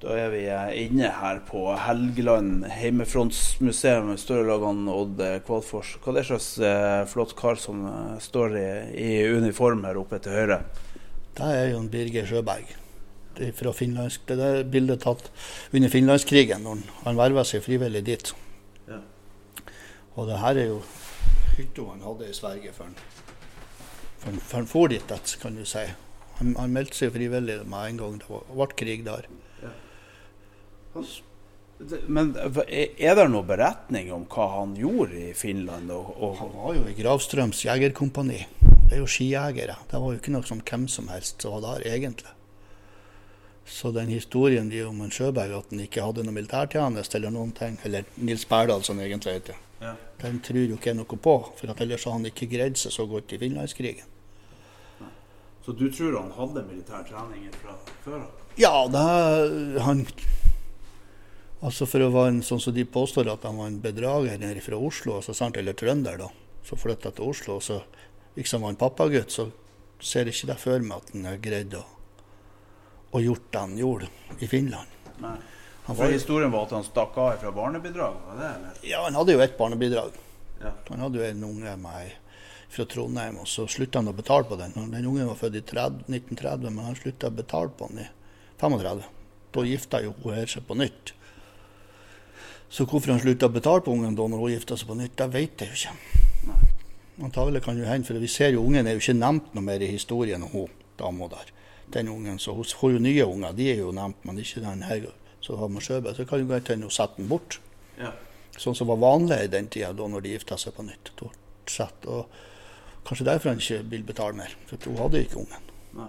Da er vi inne her på Helgeland heimefrontsmuseum. Vi står lager Odd Kvalfors. Hva er det slags eh, flott kar som eh, står i, i, uniform her oppe til høyre? Det er jo en Birger Sjøberg. Det er fra finlandsk. det er bildet tatt under finlandskrigen, når han verva seg frivillig dit. Ja. Og det her er jo hytta han hadde i Sverige før han, for, for han for dit, kan du si. Han, han meldte seg frivillig med en gang det ble krig der. Men er det noen beretning om hva han gjorde i Finland? Og, og... Han var jo i Gravstrøms jegerkompani. Det er jo skijegere. Det var jo ikke noe som hvem som helst som var der, egentlig. Så den historien de om en Sjøberg, at han ikke hadde noe militærtjeneste eller noen ting, eller Nils Berdal som egentlig heter, ja. den tror jo ikke jeg noe på. For ellers har han ikke greid seg så godt i finlandskrigen. Så du tror han hadde militær trening fra før av? Ja, det, han Altså For å være en sånn som de påstår at han var en bedrager nede fra Oslo, altså sant, eller trønder, da, så flytta til Oslo, og så liksom var en pappagutt, så ser jeg ikke det for meg at han har greid å, å gjort det han gjorde i Finland. Nei. Han for Historien var at han stakk av fra barnebidrag? var det eller? Ja, han hadde jo ett barnebidrag. Ja. Han hadde jo en unge med fra Trondheim, og så slutta han å betale på den. Den ungen var født i 30, 1930, men han slutta å betale på den i 35. Da gifta jo hun seg på nytt. Så hvorfor han slutta å betale på ungen da når hun gifta seg på nytt, det vet jeg jo ikke. Antagelig kan jo hende, for vi ser jo ungen er jo ikke nevnt noe mer i historien om hun dama der. Den ungen, så Hun får jo nye unger, de er jo nevnt, men ikke den her som har med Sjøberg. Så kan jo godt hende hun setter den bort. Ja. Sånn som var vanlig i den tida, da når de gifta seg på nytt. Sett, og kanskje derfor han ikke vil betale mer, for hun hadde ikke ungen. Nei.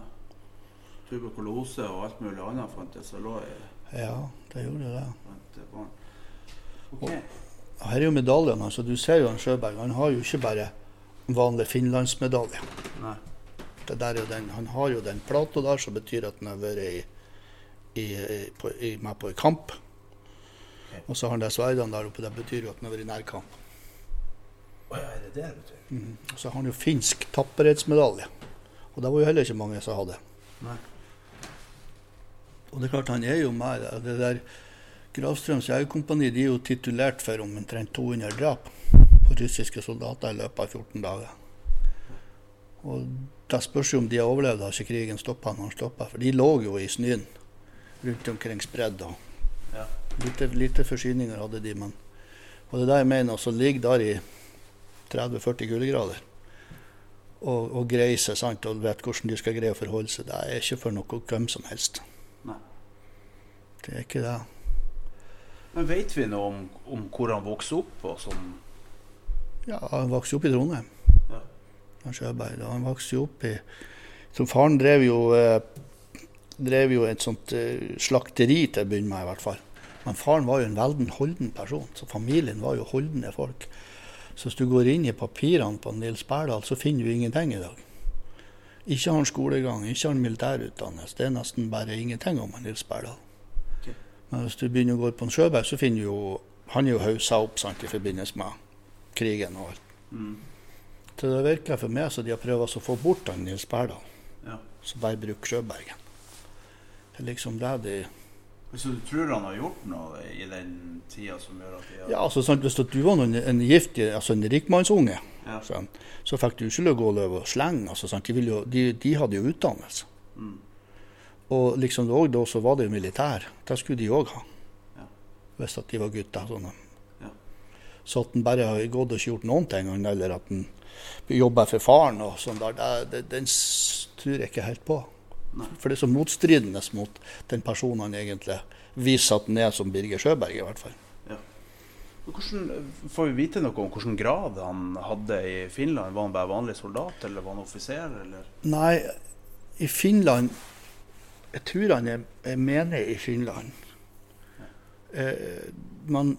Tuberkulose og alt mulig annet fantes og lå i Ja, det gjorde det. Okay. Her er jo medaljene. altså Du ser jo han Sjøberg. Han har jo ikke bare vanlig finlandsmedalje. Det der er den, han har jo den plata der som betyr at han har vært i, i, på, i, med på en kamp. Okay. Og så har han de sverdene der oppe. Det betyr jo at han har vært i nærkamp. Oh, ja, er det det betyr? Mm. Og så har han jo finsk tapperhetsmedalje. Og det var jo heller ikke mange som hadde. Nei. Og det er klart, han er jo med det der Gravstrøms jegerkompani er jo titulert for omtrent 200 drap på russiske soldater i løpet av 14 dager. Og Da spørs jo om de har overlevd, har ikke krigen stoppa når han stoppa. For de lå jo i snøen rundt omkring spredd. og ja. lite, lite, forsyninger hadde de. Men, og det er det jeg mener, å ligge der i 30-40 kuldegrader og, og greie seg sant, og vet hvordan de skal greie å forholde seg, det er ikke for noe hvem som helst. Nei. Det er ikke det. Men vet vi noe om, om hvor han vokste opp? og? Ja, Han vokste opp i Trondheim. Ja. Han Sjøberg. Han vokste jo opp i Så faren drev jo, eh, drev jo et sånt eh, slakteri til å begynne med, i hvert fall. Men faren var jo en veldig holden person, så familien var jo holdende folk. Så hvis du går inn i papirene på Nils Berdal, så finner du ingenting i dag. Ikke har han skolegang, ikke har han militærutdannelse. Det er nesten bare ingenting om Nils Berdal. Men hvis du begynner å gå på en Sjøberg, så finner du jo Han er jo haussa opp sant, i forbindelse med krigen og alt. Mm. Så det virker for meg som de har prøvd å få bort han Nils Berdal. Ja. Så bare bruk Sjøbergen. Det er liksom det de så du tror han har gjort noe i den tida som gjør at de har Ja, altså sant, Hvis du var noen, en giftig, altså en rikmannsunge, ja. så, så fikk du ikke lov å gå og slenge. Altså, sant? De, jo, de, de, hadde jo utdannelse. Mm. Og liksom òg da så var det jo militær. Det skulle de òg ha. Ja. Hvis at de var gutter. Sånn. Ja. Så at han bare har gått og ikke gjort noen ting, eller at han jobber for faren og sånn der, det, det, den tror jeg ikke helt på. Nei. For det er så motstridende mot den personen han egentlig viser at han er som Birger Sjøberg, i hvert fall. Ja. Hvordan, får vi vite noe om hvilken grad han hadde i Finland? Var han bare vanlig soldat, eller var han offiser? Eller? Nei, i Finland Jeg tror han er, er menig i Finland. Eh, man,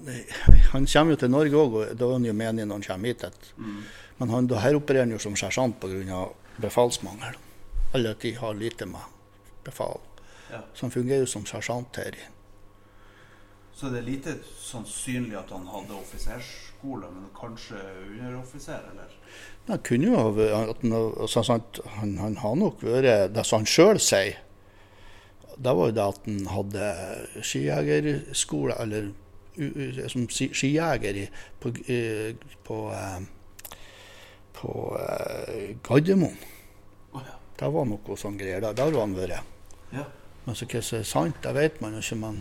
han kommer jo til Norge òg, og da er han jo menig når han kommer hit. Et. Mm. Men han, her opererer han jo som sersjant pga. befalsmangel. Alle de har lite med befal. Ja. Så han fungerer jo som sersjant her. Så det er lite sannsynlig at han hadde offiserskole, men kanskje underoffiser, eller? Det kunne jo ha vært at han, altså, han, han har nok vært Det som han sjøl sier, det var jo det at han hadde skijegerskole, eller u, u, som skijeger på, i, på, eh, på eh, Gardermoen. Oh, ja. Det var noe sånn greier. Der, der var han vært. ja. Men så hva som er sant, det vet man jo ikke. Men,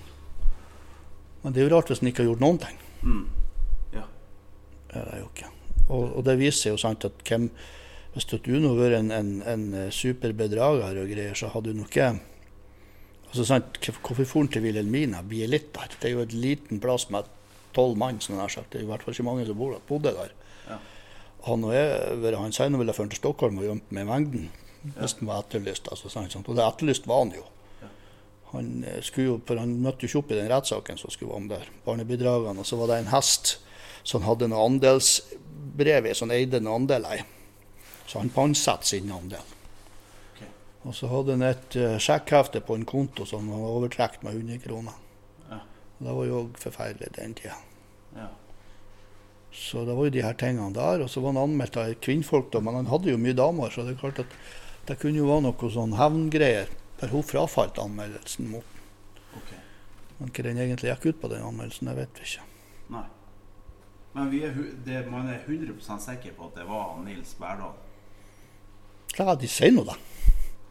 men det er jo rart hvis han ikke har gjort noen ting. Mm. ja. er det jo ikke. Og, og det viser jo sant at hvem, hvis du hadde vært en, en, en superbedrager og greier, så hadde du nok ikke altså sant, hvorf- Hvorfor for han til Wilhelmina? Blir litt der. Det er jo et liten plass med tolv mann, som han har sagt. Det er i hvert fall ikke mange som bor, bodde der. Ja. Han, og jeg, han sier han ville ført til Stockholm og gjemt med mengden Nesten han var etterlyst. Altså, sant, sant. Og det etterlyst var han jo. Han, eh, skulle jo, for han møtte jo ikke opp i den rettssaken som skulle om der, barnebidragene. Og så var det en hest som hadde noe andelsbrev i, som han eide noen andeler i. Så han pantsatte sin andel. Og så hadde han et uh, sjekkhefte på en konto som var overtrukket med 100 kroner. Ja. Det var jo òg forferdelig den tida. ja. Så det var jo de her tingene der. Og så var han anmeldt av kvinnfolk, da, men han hadde jo mye damer, så det er klart at det kunne jo være noe sånn hevngreier. For hun frafalt anmeldelsen mot Ok. Men hva den egentlig gikk ut på, den anmeldelsen, det vet vi ikke. Nei. Men vi er, det, man er 100% sikker på at det var Nils Berdal. Ja, de sier nå det.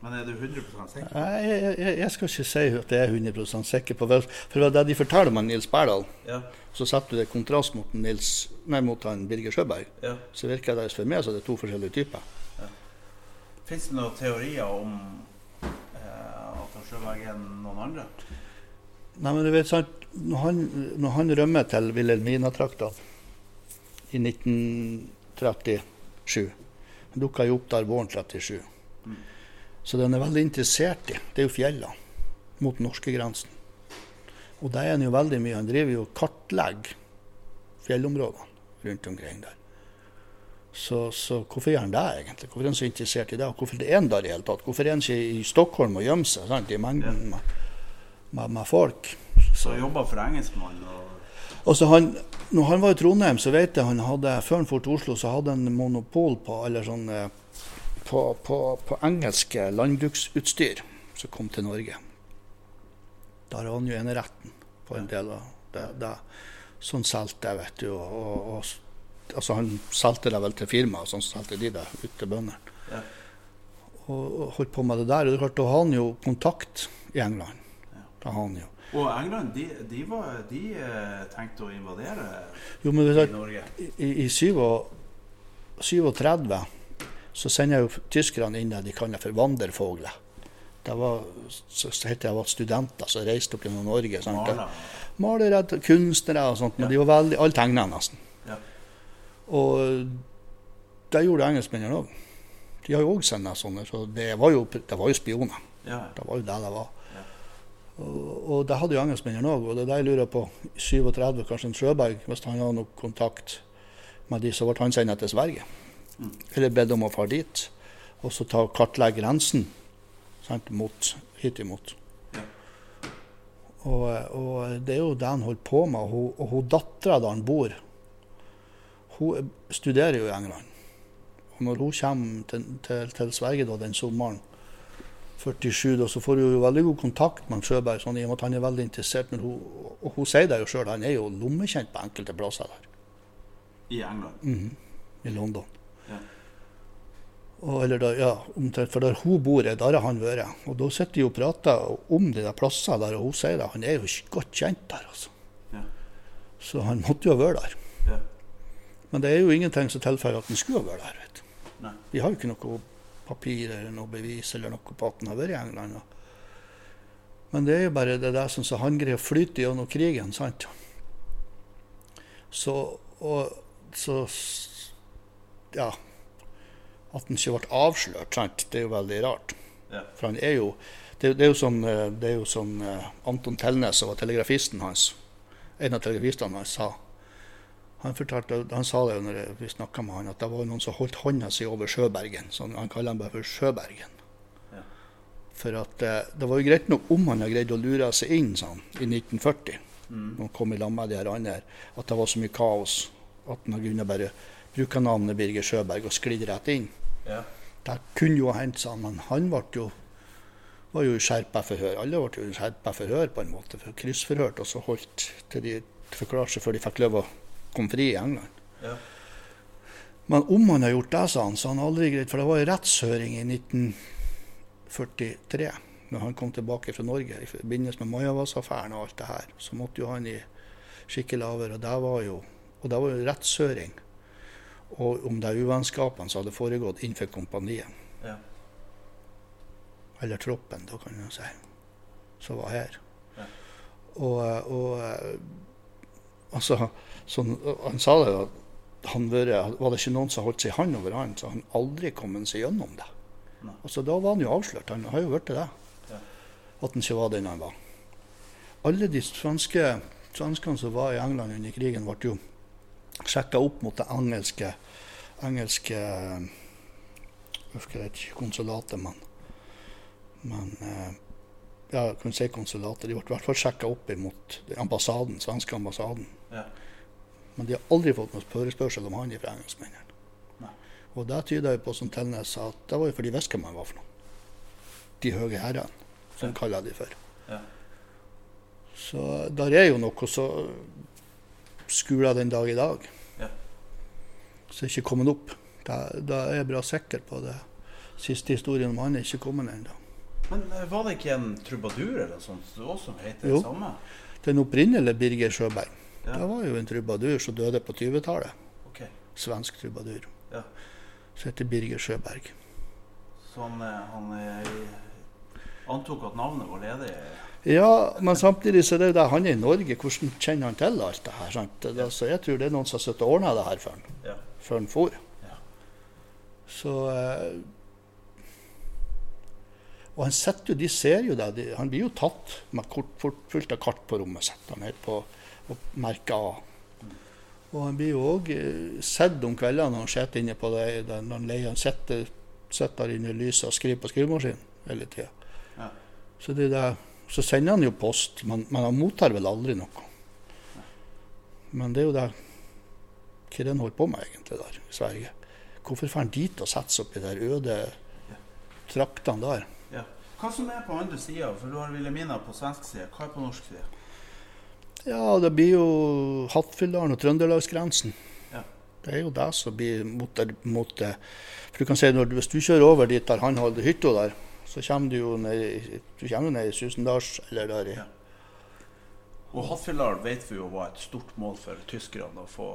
Men er du 100 sikker? Jeg, jeg, jeg- jeg skal ikke si at jeg er 100 sikker på det. For det de forteller om Nils Berdal, Ja. så setter du det i kontrast mot, Nils, nei, mot han Birger Sjøberg. ja. Så virker det for meg som det er to forskjellige typer. Fins det noen teorier om eh, at Sjøberg er noen andre? Nei, men du vet sant, Når han, når han rømmer til Wilhelmina-trakta i 1937 Han dukka jo opp der våren 37. Så den er veldig interessert i, det er jo fjellene mot norskegrensen. Og det er han jo veldig mye. Han driver jo og kartlegger fjellområdene rundt omkring der. Så, så hvorfor gjør han det egentlig? Hvorfor er han så interessert i det? Og hvorfor er han der i hele tatt? Hvorfor er han ikke i Stockholm og gjemmer seg sant, i mengden med, med, med folk? Så jobber for engelskmann og Altså han, når han var i Trondheim, så vet jeg han hadde, før han dro til Oslo, så hadde han monopol på, eller sånn, på, på, på engelske landbruksutstyr som kom til Norge. Der har han jo eneretten på en del av det. det. Sånn solgte jeg, vet du. Og, og, og, altså han solgte det vel til firmaer, sånn solgte de det ut til bøndene. Ja. Og, og holdt på med det der. Og det er klart, da har han jo kontakt i England. Ja. Da har han jo. Og England, de, de, var, de eh, tenkte å invadere Jo, men i Norge. i, i 37 så sender jo tyskerne inn det de kaller for vandrefogler. Det var, så så det var studenter som reiste opp gjennom Norge. Sant? Malere, kunstnere og sånt, men Ja. de var veldig, alle tegna nesten. Ja. Og det gjorde engelskmennene òg. De har jo òg sendt sånne, så det var, jo, det var jo spioner. Ja. Det var jo det det var. Ja. Og, og det hadde jo engelskmennene òg. Og det er det jeg lurer på. I 37, kanskje en Sjøberg, hvis han har noe kontakt med de, så ble han sendt til Sverige. Mm. Eller bedt om å fare dit. Og så ta kartlegge grensen sant, mot, hit imot. Og, og det er jo det han holder på med. Og hun, og hun dattera der han bor, hun studerer jo i England. Og når hun kommer til, til, til Sverige da, den sommeren 47, da, så får hun jo veldig god kontakt med Sjøberg, sånn, i og med at han er veldig interessert. Men hun, og hun sier det jo sjøl, han er jo lommekjent på enkelte plasser der I England. Mhm, i London. Og, eller da, ja, omtrent, for der hun bor, er, der har han vært. Og da sitter de og prater om de der plassene der, og hun sier det. Han er jo godt kjent der, altså. Ja. Så han måtte jo være der. Ja. Men det er jo ingenting som tilføyer at han skulle være der. vet du. Nei. Vi har jo ikke noe papir eller noe bevis eller noe på at han har vært i England. Og. Men det er jo bare det der som så han greier å flyte gjennom krigen, sant. Så, og, så ja. At han ikke ble avslørt, sant. Det er jo veldig rart. Ja. For han er jo Det, det er jo sånn, eh, det er jo som eh, Anton Telnes, som var telegrafisten hans, en av telegrafistene hans, sa. Han, fortalte, han sa det når vi snakka med han, at det var noen som holdt hånda si over Sjøbergen. Så han kaller han bare for Sjøbergen. Ja. For at eh, det var jo greit nok om han hadde greid å lure seg inn sånn, i 1940, Mm. når han kom i lag med de her andre, at det var så mye kaos at han kunne bare bruke navnet Birger Sjøberg og sklidd rett inn. Ja. Det kunne jo hendt, han, men han ble jo, var jo i skjerpa forhør. Alle ble jo i skjerpa forhør på en måte, for kryssforhørt og så holdt til de forklarte seg før de fikk lov å komme fri i England. Ja. Men om han har gjort det, sa han, så han aldri greit, For det var en rettshøring i 1943, når han kom tilbake fra Norge i forbindelse med Majavass-affæren og alt det her. Så måtte jo han i skikkelig avhør, og det var jo og det var jo rettshøring og om de uvennskapene som hadde foregått innenfor kompaniet. Ja. Eller troppen, da kan du si, som var her. Ja. Og, og eh, altså, sånn, han sa det at han var, var det ikke noen som holdt seg hånd over han, så han aldri kommet seg gjennom det. Nei. Altså, da var han jo avslørt. Han har jo blitt det. Ja. At han ikke var den han var. Alle de svenske, svenskene som var i England under krigen, ble jo sjekka opp mot det engelske engelske jeg husker ikke konsulatet, men, men eh, ja, jeg kunne si konsulatet. De ble i hvert fall sjekka opp mot ambassaden, svenske ambassaden. Ja. Men de har aldri fått noen forespørsel om han fra engelskmennene. Og det tyder jo på, som Telnes sa, at det var jo fordi de visste hvem han var for noe. De høye herrene, som Ja. kaller de for. Ja. Så der er jo noe så skuler den dag i dag. Så er ikke kommet opp. Da, da er jeg bra sikker på det. Siste historien om han er ikke kommet ennå. Men eh, var det ikke en trubadur eller sånt som også det Jo. det samme? Den opprinnelige Birger Sjøberg, Ja. det var jo en trubadur som døde på 20-tallet. Okay. Svensk trubadur. Ja. Som heter Birger Sjøberg. Så han, eh, han eh, antok at navnet var ledig? Ja, men samtidig så er det jo det han er i Norge. Hvordan kjenner han til alt det her? Sant? Ja. så jeg tror det er noen som har sittet og ordna det her for han, Ja. Før han for. Ja. Så eh, Og han setter jo, de ser jo det. Han blir jo tatt med kort, fullt av kart på rommet sitt. Han helt på og merker av. Og han blir jo òg sett om kveldene når han sitter inne på det, når han leier. Han sitter, sitter inne i lyset og skriver på skrivemaskinen hele tida. Ja. Så, så sender han jo post, men, men han mottar vel aldri noe. Men det er jo det hva den holder på med egentlig der i Sverige. Hvorfor får han dit og setter seg opp i de øde traktene der? Ja. Hva som er på andre sida? For du har Wilhelmina på svensk side. Hva er på norsk side? Ja, det blir jo Hattfjelldalen og Trøndelagsgrensen. Ja. Det er jo det som blir mot, mot det. For du kan si, når, Hvis du kjører over dit der han holder hytta der, så kommer du jo ned, du jo ned i Susendals eller der i Ja. Og Hattfjelldal vet vi jo var et stort mål for tyskerne å få,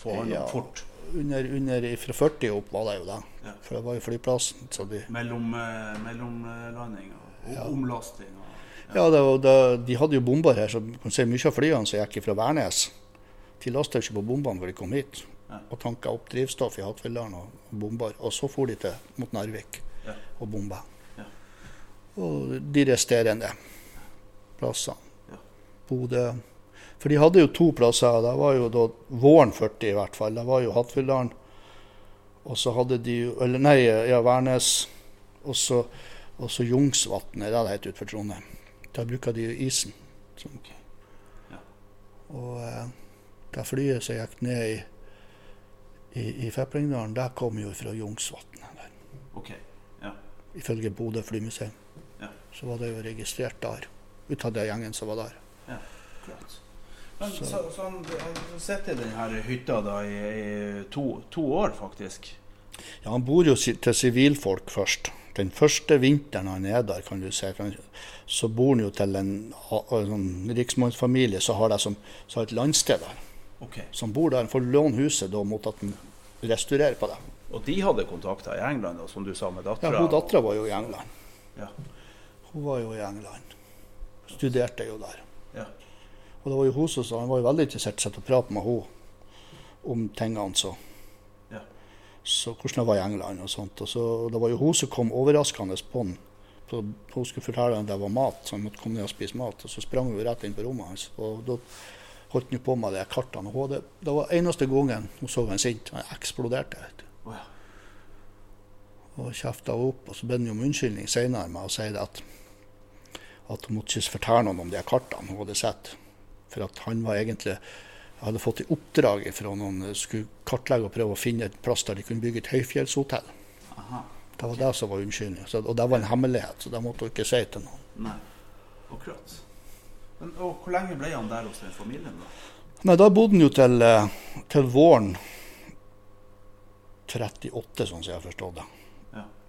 få hånd om Ja. fort. under, under Fra 40 opp var det jo det. Ja. For det var jo flyplassen. Så de, Mellom, eh, mellomlanding og, Ja. omlasting. Og, ja, det var, det, de hadde jo bomber her, så kan se mye av flyene som gikk fra Værnes. De lasta ikke på bombene før de kom hit. Og tanka opp drivstoff i Hattfjelldalen og bomber. Og så for de til mot Narvik og bomba. Ja. Og de resterende plassene. Bodø For de hadde jo to plasser. Det var jo da våren 40 i hvert fall. Det var jo Hattfjelldalen. Og så hadde de jo Eller nei, ja, Værnes. Og så, og så Jungsvatn, er det heter utenfor Trondheim. Der bruker de jo isen. Sånn. Og eh, det flyet som gikk ned i, i, i Feplingdalen, det kom jo fra Jungsvatnet. Okay. Ja. Ifølge Bodø flymuseum. Ja. Så var det jo registrert der. Ut av den gjengen som var der. Klart. Men, Så- så, så han han sitter i denne hytta da i, i to, to år, faktisk? Ja, Han bor jo til sivilfolk først. Den første vinteren han er der, kan du si, så bor han jo til en, en sånn riksmannsfamilie som har, som, som har et landsted der. Okay. Som bor der. Han får låne huset da mot at han restaurerer på det. Og de hadde kontakter i England, da, som du sa, med Ja, hun Dattera var jo i England. Ja. Hun var jo i England. Studerte jo der. Ja. Og det var jo hun som sa Han var jo veldig interessert i å prate med henne om tingene så. Ja. så hvordan det var i England og sånt. Og så, og det var jo hun som kom overraskende på han Så hun skulle fortelle at det var mat, så han måtte komme ned og spise mat. Og så sprang hun rett inn på rommet hans. Og da holdt han på med de kartene. Og det, det var eneste gangen hun så en sint. Han eksploderte. vet du. Ja. Og kjefta opp. Og så ble han om unnskyldning senere med å si det at, at hun måtte ikke fortelle noen om de kartene hun hadde sett. For at han var egentlig hadde fått i oppdrag fra noen skulle kartlegge og prøve å finne et plass der de kunne bygge et høyfjellshotell. Aha. Det var det som var unnskyldningen. Og det var en hemmelighet, så det måtte hun ikke si til noen. Nei. Akkurat. Men, og hvor lenge ble han der hos den familien, da? Nei, da bodde han jo til, eh, til våren 38, sånn som jeg har forstått det.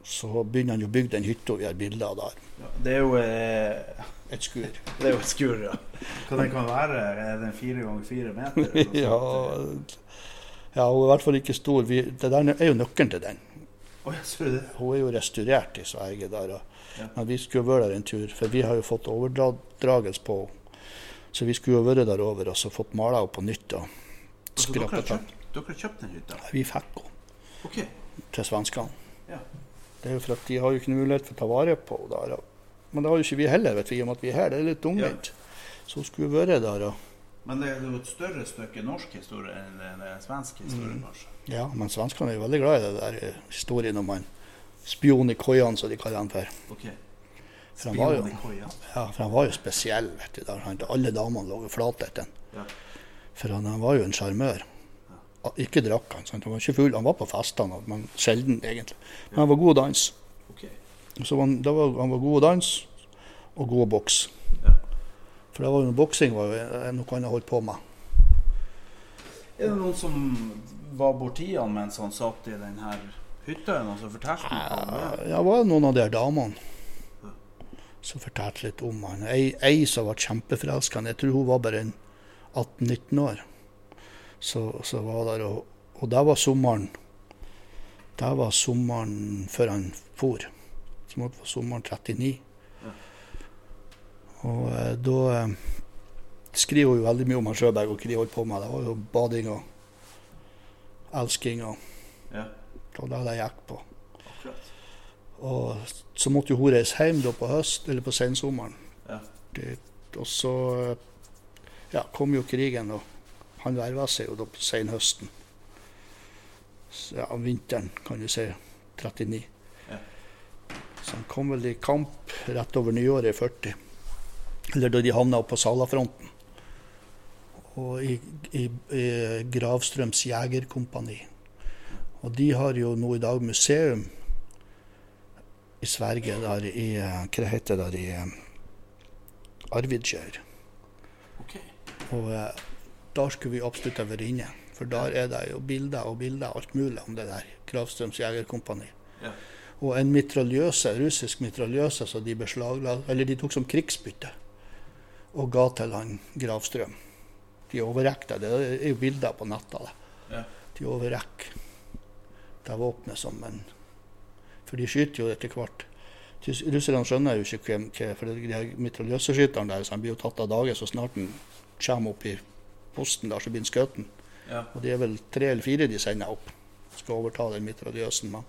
Så begynner han jo å bygge den hytta vi har bilder av der. Ja, det er jo eh, Et skur. Det er jo et skur, ja. Hva den kan være? Er den fire ganger fire meter? ja, ja, hun er i hvert fall ikke stor. Vi, det der er jo nøkkelen til den. Oh? Hun er jo restaurert i Sverige der. Ja. Men vi skulle vært der en tur, for vi har jo fått overdragelse på henne. Så vi skulle jo vært der over og så fått mala henne på nytt. og Altså, dere, har kjøpt, dere har kjøpt den hytta? Vi fikk henne okay. til svenskene. Ja. Det er jo for at de har jo ikke noe mulighet for å ta vare på henne Men det har jo ikke vi heller, vet vi, med at vi er her. Det er litt tungvint. Så hun skulle vært der. og Men det er jo et større stykke norsk historie enn en, en svensk historie, Mm. kanskje? Ja, men svenskene er jo veldig glad i det der eh, historien om han spion i koiene, som de kaller han for. OK. For han var jo-. Ja, for han var jo spesiell, vet du. Der han, alle damene lå flate etter han. Ja. For han, han var jo en sjarmør. Ikke drakk han, sant? han var ikke full. Han var på festene, men sjelden egentlig. Men han var god å danse. Okay. Så han, var, han var god å danse og god å bokse. Ja. For det var jo boksing var noe han holdt på med. Er det noen som var borti han mens han satt i den her hytta? Og så fortalte noe om det? Ja, det var noen av de damene som fortalte litt om han. Ei, ei som var kjempeforelska. Jeg tror hun var bare 18-19 år. Så, så var der, og, og det var sommeren Det var sommeren før han for. Som måtte være sommeren 39. Og eh, da eh, skriver hun jo veldig mye om han Sjøberg og hva de holdt på med. Det var jo bading og elsking og Ja, det var det det gikk på. akkurat. Og så måtte jo hun reise hjem da på høst, eller på sensommeren. Ja. Det- Og så ja, kom jo krigen, og han verva seg jo da på senhøsten. Ja, Ja, vinteren, kan du si. 39. Ja. Så han kom vel i kamp rett over nyåret i 40. Eller da de havna oppe på Salafronten. Og i, i, i Gravstrøms jegerkompani. Og de har jo nå i dag museum i Sverige, der i eh, Hva heter det der i eh, Okay. OK. Og der skulle vi absolutt ha vært inne. For der er det jo bilder og bilder, alt mulig om det der. Kravstrøms jegerkompani. Ja. Og en mitraljøse, russisk mitraljøse som de beslagla, eller de tok som krigsbytte og ga til han Gravstrøm. De overrekte det. Det er jo bilder på netta. Ja. De overrekker det våpenet som en For de skyter jo etter hvert. Russerne skjønner jo ikke hvem For de her mitraljøseskytterne der så han blir jo tatt av dage så snart han kommer opp i posten der, så blir skutt. Ja. Og det er vel tre eller fire de sender opp. Skal overta den mitraljøsen. Men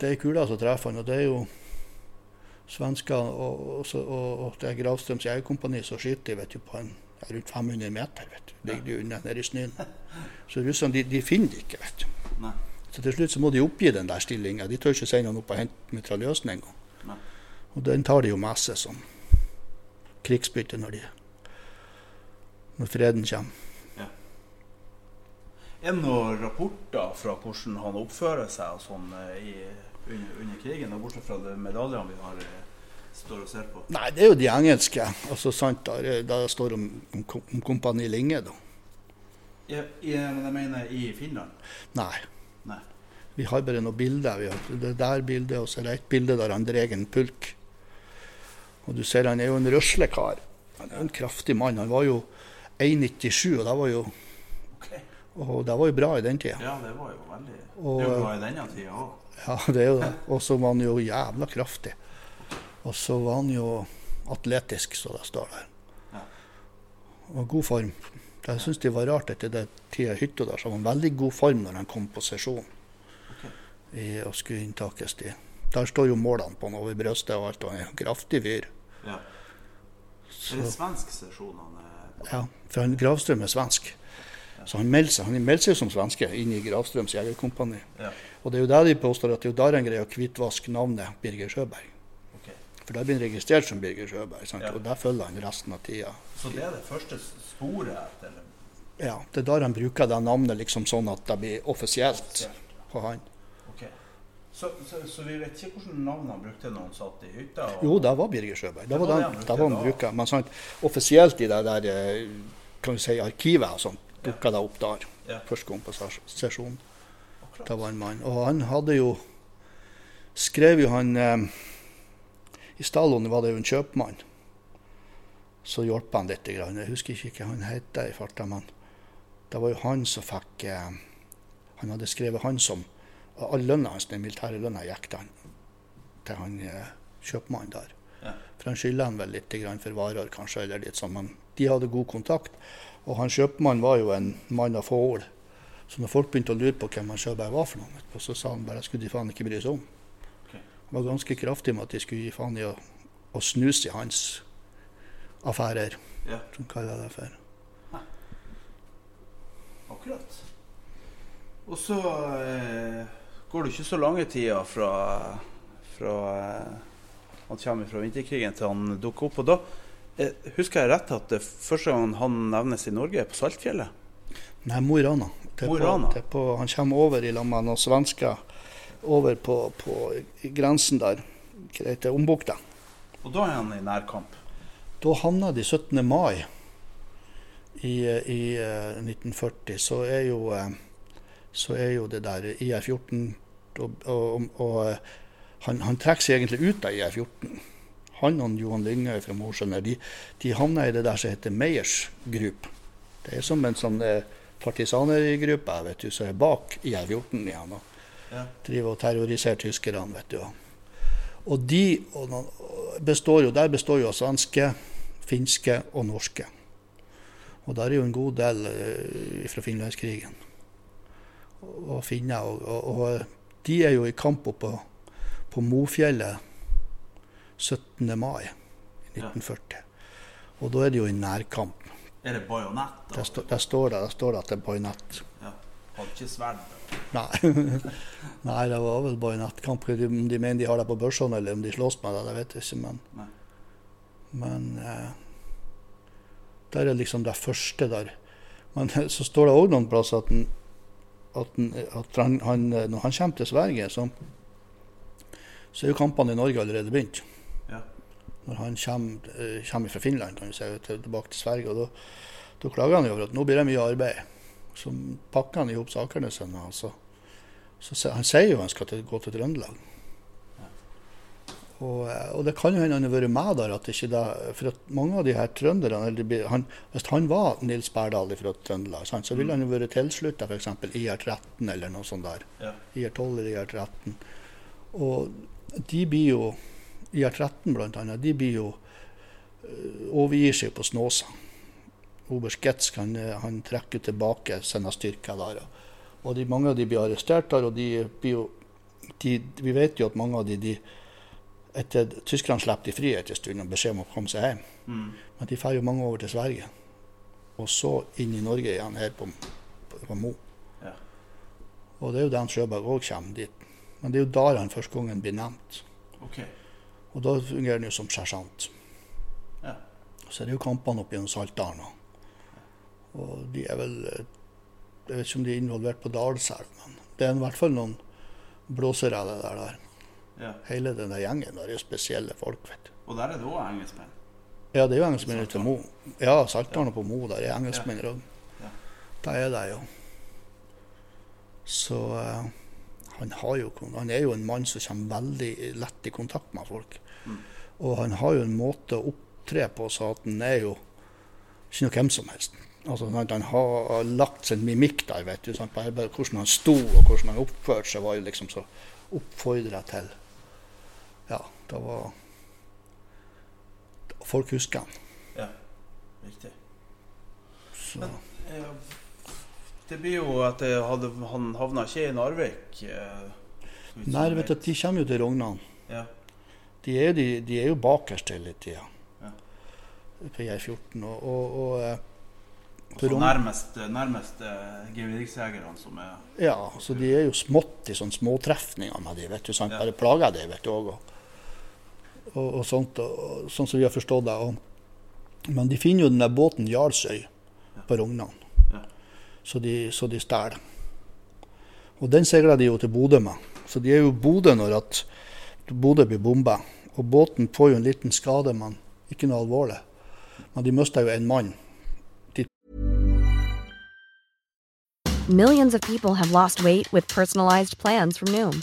det er kula som treffer han, og det er jo svensker og, og, og, og det er Gravstrøms jegerkompani som skyter vet du, på en, rundt 500 meter. vet du. Ligger de unna nede i snøen. Så russerne de, de finner det ikke. vet du. Nei. Så til slutt så må de oppgi den der stillinga. De tør ikke sende han opp og hente mitraljøsen engang. Og den tar de jo med seg som krigsbytte når, de, når freden kommer. Er det noen rapporter fra hvordan han oppfører seg sånn eh, i, under, under krigen, bortsett fra de medaljene vi har eh, står og ser på? Nei, det er jo de engelske. Altså, sant, der, der står om, om, om Kompani Linge, da. I, men jeg mener i Finland? Nei. Nei. Vi har bare noen bilder. Vi har det der bildet, og så er det et bilde der han drar en pulk. Og du ser han er jo en røslekar. Han er jo en kraftig mann. Han var jo 1,97, og det var jo, og det var jo bra i den tida. Ja, det var jo veldig Og- Det er jo bra i denne tida òg. Ja, det er jo det. Og så var han jo jævla kraftig. Og så var han jo atletisk, så det står der. Ja. Og god form. Jeg syns det var rart etter den tida i hytta der, så var han veldig god form når han kom på sesjon i, og skulle inntakes i Der står jo målene på han over brystet og alt. og Han er en kraftig fyr. Ja. Er det svensk sesjon han er? Ja, for han, Gravstrøm er svensk. Så han melder seg, han melder seg som svenske inn i Gravstrøms jegerkompani. Ja. Og det er jo der de påstår at det er jo der han greier å hvitvaske navnet Birger Sjøberg. For da blir han registrert som Birger Sjøberg, sant? Ja. og der følger han resten av tida. Så det er det første sporet Eller? Ja, det er der han bruker det navnet liksom sånn at det blir offisielt på han. Så, så, så vi vet ikke hvilket navn han brukte når han satt i hytta? og- Jo, det var Birger Sjøberg. Det var den, det var han bruker. Men sant, offisielt i det der eh, kan du si, arkivet og sånt, dukka det opp der. Ja. Første gang på ses- sesjonen. Det var en mann. Og han hadde jo Skrev jo han eh, I stallen var det jo en kjøpmann. Så hjalp han litt. Grann. Jeg husker ikke hva han het i farta, men det var jo han som fikk eh, Han hadde skrevet han som All lønna hans, den militære lønna, gikk til han, til han eh, kjøpmannen der. Ja. For han skylder han vel litt grann for varer, kanskje, eller litt sånn. Men de hadde god kontakt. Og han kjøpmannen var jo en mann av få ord. Så når folk begynte å lure på hvem han Sjøberg var for noe, så sa han bare skulle de faen ikke bry seg om. Okay. Han var ganske kraftig med at de skulle gi faen i å, å snuse i hans affærer, Ja, som kaller det for. akkurat. Og så eh, går det ikke så lange tida fra, fra eh, han kommer fra vinterkrigen til han dukker opp. Og da eh, husker jeg rett at det første gang han nevnes i Norge, er på Saltfjellet. Nei, Mo i Rana. Han kommer over i lag med noen svensker over på, på grensen der, hva heter Ombukta. Og da er han i nærkamp. Da havna de 17. mai i, i eh, 1940, så er jo, eh, så er jo det der IR-14 og, og, og han, han trekker seg egentlig ut av IR-14. Han og Johan Lyngøy fra Mosjøen de, de havna i det der som heter Meyers Group. Det er som en sånn eh, partisanergruppe vet du, som er bak IR-14 igjen. og Ja. driver og terroriserer tyskerne, vet du. Og de består jo, der består jo av svenske, finske og norske. Og der er jo en god del eh, fra Finlandskrigen. Og, og finner. Og, og, og de er jo i kamp oppe på, på Mofjellet 17. mai i 1940. Og da er det jo i nærkamp. Er det bajonett? Der, stå, der, står det, der står det at det er bajonett. Ja. Hadde ikke sverd? Nei. Nei, det var vel bajonettkamp. Om de mener de har det på børsene, eller om de slåss med det, det vet jeg ikke. Men, Nei. men eh, der er liksom det første der. Men så står det òg noen plasser at, den, at, at han, han, når han kommer til Sverige, så, så er jo kampene i Norge allerede begynt. Ja. Når han kommer, eh, kommer fra Finland, kan du si, tilbake til Sverige. og da, klager han jo over at nå blir det mye arbeid. Så pakker han i hop sakene sine. Altså. så så han sier jo han skal til, gå til Trøndelag. Og, eh, og det kan jo hende han har vært med der. at ikke det, For at mange av de her trønderne han, Hvis han var Nils Berdal fra Trøndelag, sant, så ville han jo vært tilslutta f.eks. IR13 eller noe sånt der. Ja. IR12 eller IR13. Og de blir jo IR13 blant annet, de blir jo øh, overgir seg på Snåsa. Oberst Getz han, han trekker tilbake sine styrker der. Og de, mange av de blir arrestert der, og de blir jo de, Vi vet jo at mange av de, de etter Tyskerne slipper de fri etter en stund og beskjed om å komme seg hjem. Mm. Men de drar jo mange over til Sverige. Og så inn i Norge igjen, her på, på, på Mo. Ja. Og det er jo den Sjøberg òg kommer dit. Men det er jo der han første gangen blir nevnt. Okay. Og da fungerer han jo som sersjant. Ja. Så er det jo kampene oppe gjennom Saltdalen. Og, de er vel eh, Jeg vet ikke om de er involvert på Dalselv, men det er i hvert fall noen blåsere der. der. Ja. Hele denne gjengen der er spesielle folk, vet du. Og der er det òg engelskmenn? Ja, det er jo engelskmenn til Mo. Ja, Saltdalen og på Mo, der er engelskmenn òg. Ja. Det er det jo. Så uh, han, har jo, han er jo en mann som kommer veldig lett i kontakt med folk. Mm. Og han har jo en måte å opptre på så at han er jo ikke noe hvem som helst. Altså, han har lagt sin mimikk der, vet du. Sant? Hvordan han sto og hvordan han oppførte seg, var jo liksom så oppfordra til Ja, det var Folk husker han. Ja. Riktig. Så. Men eh, det blir jo at det hadde, han havna ikke i Narvik. eh, Nei, vet du, de kommer jo til Rognan. Ja. De er, de, de er jo bakerst hele tida Ja. på J14. Og, og, og eh, Og på så nærmest, nærmest eh, gevirksjegerne som er Ja, så de er jo smått i sånne småtrefninger med de, vet du. Sant? Bare plager de, vet du òg. Og, og, og sånt, og, sånn som vi har forstått det. Og, men de finner jo den der båten Jarlsøy på Rognan, Ja. så de, så de stjeler. Og den seiler de jo til Bodø med. Så de er jo i Bodø når at Bodø blir bomba. Og båten får jo en liten skade, men ikke noe alvorlig. Men de mister jo en mann. Millions of people have lost weight with personalized plans from Noom,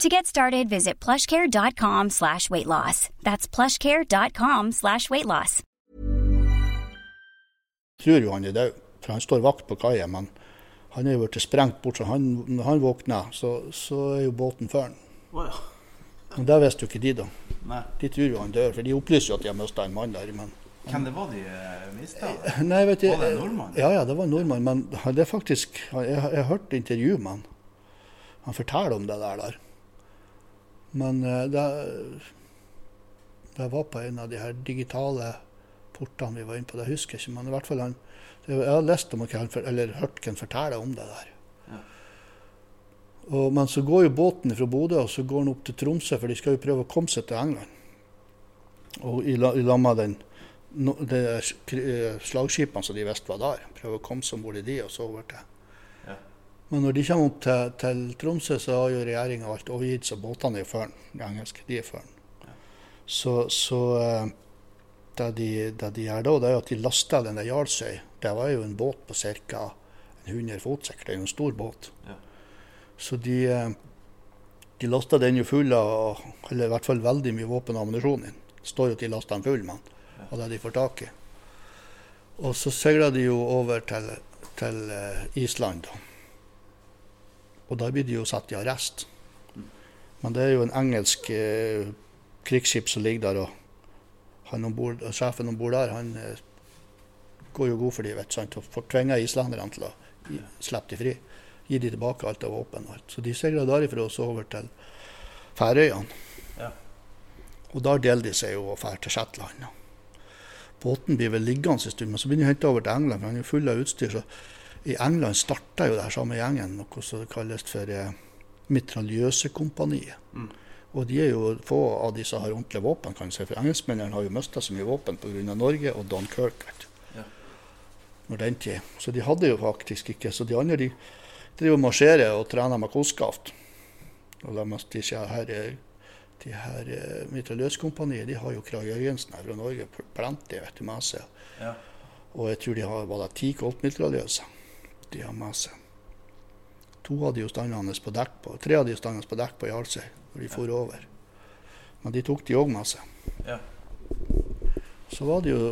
To get started, visit plushcare.com slash weight loss. That's plushcare.com slash weight loss. tror jo han er død, for han står vakt på kaia, men han er jo blitt sprengt bort. Så han, når han våkner, så, så er jo båten før han. Oh, ja. Men det visste jo ikke de, da. Nei. De tror jo han dør, for de opplyser jo at de har mista en mann der. Men Hvem det var de uh, mista? Nei, vet du, Var det en nordmann? Ja, ja, det var en nordmann. Men det er faktisk Jeg, har- jeg har hørt intervju med han. Han forteller om det der. der. Men eh, det, det var på en av de her digitale portene vi var inne på. Det husker jeg ikke, men i hvert fall han Jeg har lest om han, eller hørt hvem fortelle om det der. Ja. Og, men så går jo båten fra Bodø og så går den opp til Tromsø, for de skal jo prøve å komme seg til England. Og i, la- i lag med den no, de eh, slagskipene som de visste var der. Prøve å komme seg om bord i de og så over til. Men når de kommer opp til, til Tromsø, så har jo regjeringa alt overgitt, så båtene er jo før den. De engelske, de er før den. Så, så eh, det, de, det de gjør da, det er at de laster den der Jarlsøy. Det var jo en båt på ca. 100 fot, sikkert. Det er jo en stor båt. Ja. Så de, eh, de lasta den jo full av Eller i hvert fall veldig mye våpen og ammunisjon inn. Det står jo at de lasta den full, men av det de får tak i. Og så seiler de jo over til, til eh, Island, da. Og da blir de jo satt i arrest. Men det er jo en engelsk eh, krigsskip som ligger der, og han ombord, sjefen om bord der, han eh, går jo god for de, vet sant, og får tvinga islenderne til å slippe de fri. Gi de tilbake alt av våpen og alt. Så de seiler derifra og så over til Færøyene. Ja. Og der deler de seg jo og drar til Shetland. Båten blir vel liggende en stund, men så begynner de henta over til England, for han er full av utstyr. så I England starta jo der samme gjengen, noe som kalles for eh, Mitraljøsekompaniet. Og de er jo få av de som har ordentlige våpen, kan du si. For engelskmennene har jo mista så mye våpen pga. Norge og Dunkirk. vet du. Ja. Når den tid. Så de hadde jo faktisk ikke Så de andre de driver og marsjerer og trener med koskaft. Og de, de, sier her, eh, de her eh, mitraljøskompaniet de har jo Krag Jørgensen her fra Norge plenty vet du, med seg. Ja. Og jeg tror de har var det ti Colt-mitraljøser de har med seg. To av de standende på dekk på, tre av de standende på dekk på Jarlsøy når de for over. Men de tok de òg med seg. Ja. Så var det jo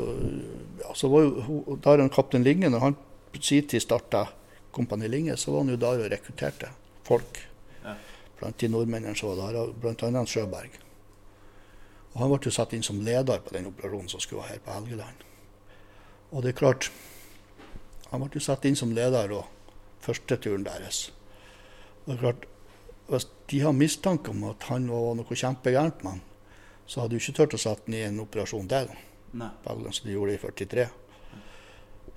ja, så var jo Der han kaptein Linge, når han sin tid starta Kompani Linge, så var han jo der og rekrutterte folk. Ja. Blant de nordmennene som var der, bl.a. Sjøberg. Og han ble jo satt inn som leder på den operasjonen som skulle være her på Helgeland. Og det er klart, han ble jo satt inn som leder og første turen deres. Og det er klart, hvis de har mistanke om at han var noe kjempegærent med han, så hadde de ikke turt å sette han i en operasjon til Helgeland, som de gjorde i 43.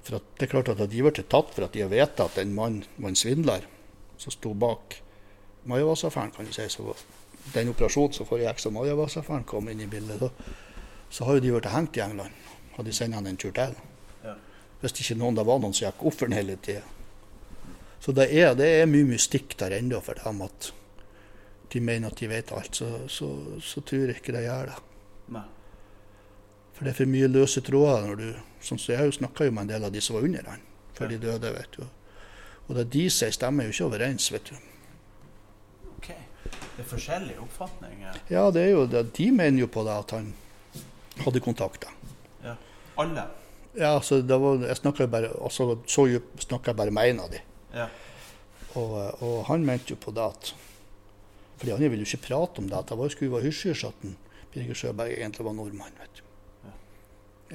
For det er klart at hadde de blitt tatt for at de har vet at en mann var en svindler som sto bak Majavas-affæren, kan du si, så den operasjonen som foregikk av Majavas-affæren kom inn i bildet, så, så har jo de blitt hengt i England. Hadde de sendt han en tur til. Ja. Hvis ikke noen det var noen som gikk offer hele tida. Så det er, det er mye mystikk der ennå for dem at de mener at de vet alt. Så, så, så tror jeg ikke de gjør det. Nei. For det er for mye løse tråder. når du, sånn så Jeg snakka jo med en del av de som var under han før de døde. vet du. Og det de sier, stemmer jo ikke overens. vet du. OK. Det er forskjellige oppfatninger. Ja, det er jo det. De mener jo på det at han hadde kontakter. Ja. Alle. Ja, det var, jeg snakka bare, altså, så snakka jeg bare med en av dem. Ja. Og, og han mente jo på det at For de andre ville jo ikke prate om det. at Det var, skulle være hysj at Birger Sjøberg egentlig var nordmann. vet du.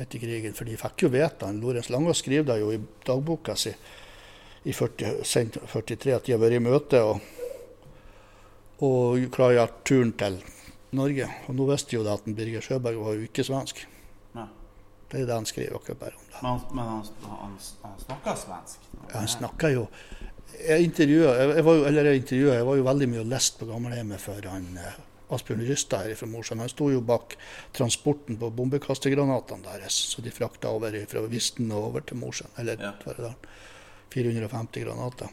Etter krigen. For de fikk jo vite han, Lorentz Lange skriver det jo i dagboka si i 40, sent 43 at de har vært i møte og, og klargjort turen til Norge. Og nå visste jo det at Birger Sjøberg var jo ikke svensk. Det er det han skriver akkurat bare om det. Men, men han, han, han snakker svensk? Ja, han snakker jo Jeg intervjua jeg, var jo- eller jeg intervjuet, jeg var jo veldig mye og leste på gamlehjemmet for han eh, Asbjørn Rystad her fra Mosjøen. Han sto jo bak transporten på bombekastegranatene deres, så de frakta over fra Visten og over til Mosjøen. Eller Ja. Tverredalen. 450 granater.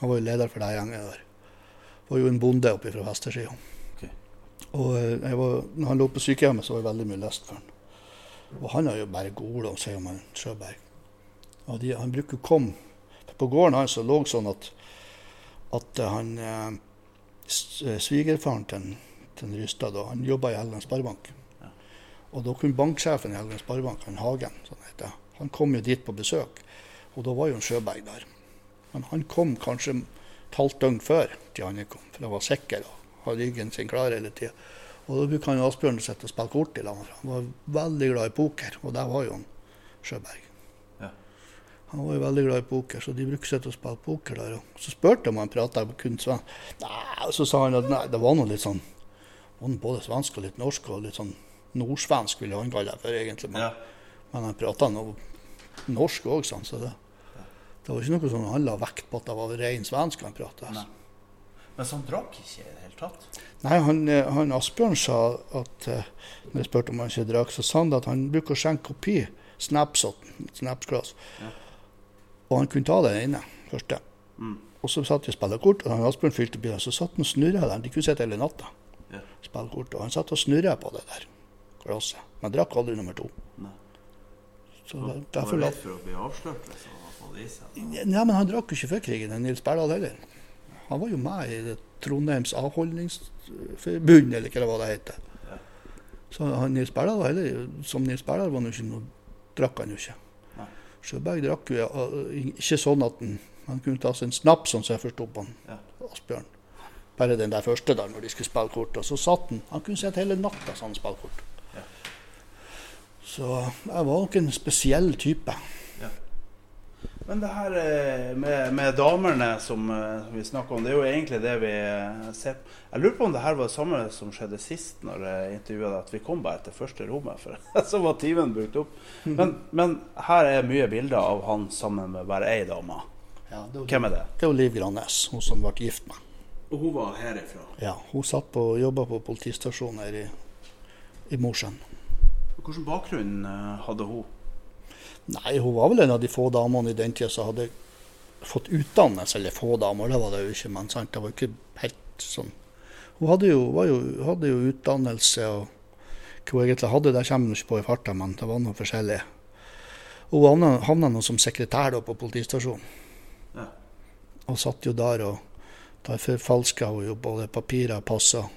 Han var jo leder for det gjengen der. Var jo en bonde oppe fra vestersida. Okay. Og eh, var, når han lå på sykehjemmet, så var jeg veldig mye lest for han. Og han har jo bare ord å si om han Sjøberg. Og de, han bruker å komme På gården hans lå sånn at, at han eh, eh, Svigerfaren til, til Rystad han jobba i Helgeland Sparebank. Og da kunne banksjefen i Helgeland Sparebank, han Hagen, sånn heter, han kom jo dit på besøk. Og da var jo en Sjøberg der. Men han kom kanskje et halvt døgn før de andre kom, for han var sikker og hadde ryggen sin klar hele tida. Og brukte han jo Asbjørn å sitte og spille kort i lag med Han var veldig glad i poker, og der var jo han Sjøberg. Ja. Han var jo veldig glad i poker, så de brukte seg sitte og spille poker der. Og så spurte jeg om han prata kun svensk. Nei, og så sa han at nei, det var noe litt sånn både svensk og litt norsk, og litt sånn nordsvensk, ville han kalle det for egentlig. Men, Ja. men han prata noe norsk òg, sånn, så det, det var ikke noe sånn han la vekt på at det var ren svensk han prata. Men så han drakk ikke det tatt? Nei, han, eh, han Asbjørn sa at eh, når jeg spurte om han ikke drakk, så sa han at han bruker å skjenke kopi snaps åt den. Og han kunne ta det inne første. Og så satt de og spilte kort, og han Asbjørn fylte bilen, så satt han og snurra der. De kunne sitte hele natta Ja. spille kort. Og han satt og snurra på det der glasset. Men drakk aldri nummer to. Nei. Så der- var derfor la redd for å bli avslørt Liksom, hadde fått? Nei, men han drakk jo ikke før krigen, Nils Berdal heller. Han var jo med i Trondheims avholdningsforbund, eller hva det heter. Så han Nils Berdal var heller, som Nils Berdal var han jo ikke noe, drakk han jo ikke. Sjøberg drakk jo ikke sånn at han, han kunne ta seg en snaps, sånn som jeg forsto på han, Ja. Asbjørn. Bare den der første der, når de skulle spille kort. Og så satt han. Han kunne sitte hele natta så han spilte kort. Ja. Så jeg var nok en spesiell type. Men det her eh, med, med damene som eh, vi snakker om, det er jo egentlig det vi eh, ser på. Jeg lurer på om det her var det samme som skjedde sist når jeg intervjua deg, at vi kom bare til første rommet, for så var timen brukt opp. Men, men her er mye bilder av han sammen med bare ei dame. Ja, det, Hvem er det? Det er Liv Grannes, hun som ble gift med. Og hun var herifra. Ja, hun satt på, jobba på politistasjonen her i, i Mosjøen. Hvilken bakgrunn hadde hun? Nei, hun var vel en av de få damene i den tida som hadde fått utdannelse. Eller få damer, det var det jo ikke, men sant? det var jo ikke helt sånn. Hun hadde jo, var jo, hadde jo utdannelse, og hva hun egentlig hadde, det kommer hun ikke på i farta, men det var noe forskjellig. Hun havna, havna nå som sekretær da på politistasjonen, Ja. og satt jo der og der forfalska hun jo både papirer og passer.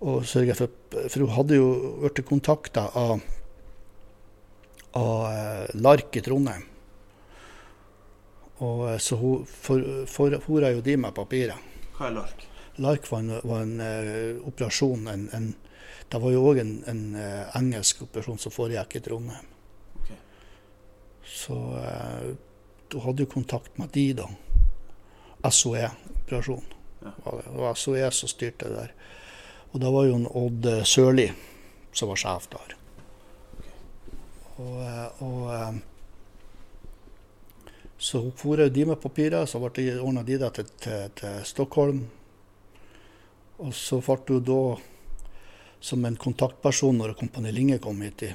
Og sørga for For hun hadde jo blitt kontakta av av eh, Lark i Trondheim. Og eh, så for, jo de med papirer. Hva er lark? Lark var en, var en uh, operasjon en, en, Det var jo òg en, eh, engelsk operasjon som foregikk i Trondheim. Okay. Så uh, du hadde jo kontakt med de, da. SOE-operasjon. Ja. det. Var SOE som styrte det der. Og da var jo en Odd Sørli som var sjef der. Og, eh, og eh, så for de med papirer, så ble det ordna de til, til, til Stockholm. Og så ble hun da som en kontaktperson når Kompani Linge kom hit i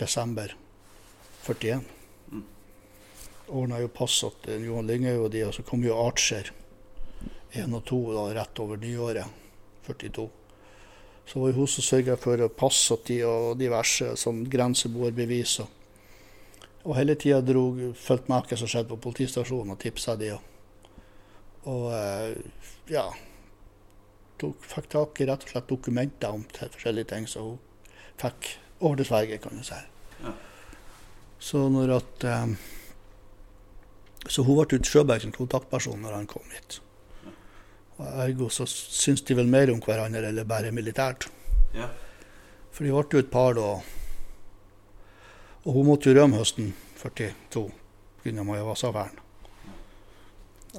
desember 41. ordna jo pass til Johan Linge og de, og så kom jo Archer 1 og 2 da, rett over nyåret, 42. Så var det hun som sørga for pass og tid og diverse sånn grenseboerbevis. Og, og hele tida fulgte med hva som skjedde på politistasjonen og tipsa de. Og, og eh, ja tok, Fikk tak i rett og slett dokumenter om forskjellige ting, som hun fikk over til Sverige, kan du si. Ja. Så når at um, Så hun ble Sjøberg som kontaktperson når han kom hit. Ergo så syns de vel mer om hverandre eller bare militært. Ja. For de ble jo et par da. Og hun måtte jo rømme høsten 42 pga. Maja Vasa-affæren.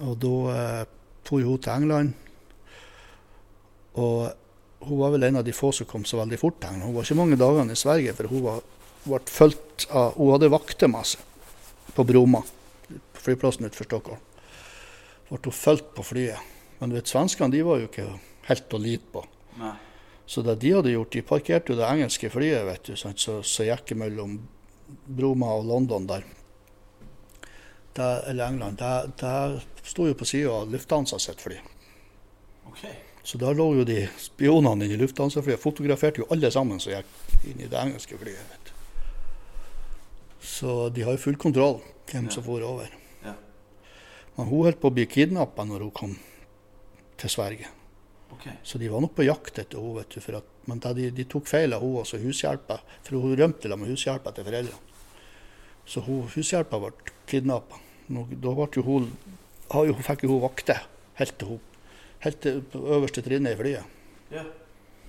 Og da eh, for hun til England. Og hun var vel en av de få som kom så veldig fort til England. Hun var ikke mange dagene i Sverige, for hun var, ble fulgt av Hun hadde vaktemasse på Broma, flyplassen utenfor Stockholm. Ble hun fulgt på flyet. Men du vet, svenskene de var jo ikke helt å lite på. Nei. Så det de hadde gjort, de parkerte jo det engelske flyet vet du, sant? så, så gikk mellom Broma og London der. der eller England. Der, der sto jo på sida av Lufthansa sitt fly. Okay. Så da lå jo de spionene i Lufthansa-flyet. Fotograferte jo alle sammen som gikk inn i det engelske flyet. vet du. Så de har jo full kontroll hvem ja. som for over. Ja. Men hun holdt på å bli kidnappa når hun kom til Sverige. Okay. Så de var nok på jakt etter henne. Men de, de, tok feil av henne også hushjelpa, for hun rømte med hushjelpa til foreldrene. Så hun, hushjelpa ble kidnappa. Da ble hun, hun fikk hun vakte helt til, hun, helt til øverste trinnet i flyet. Ja.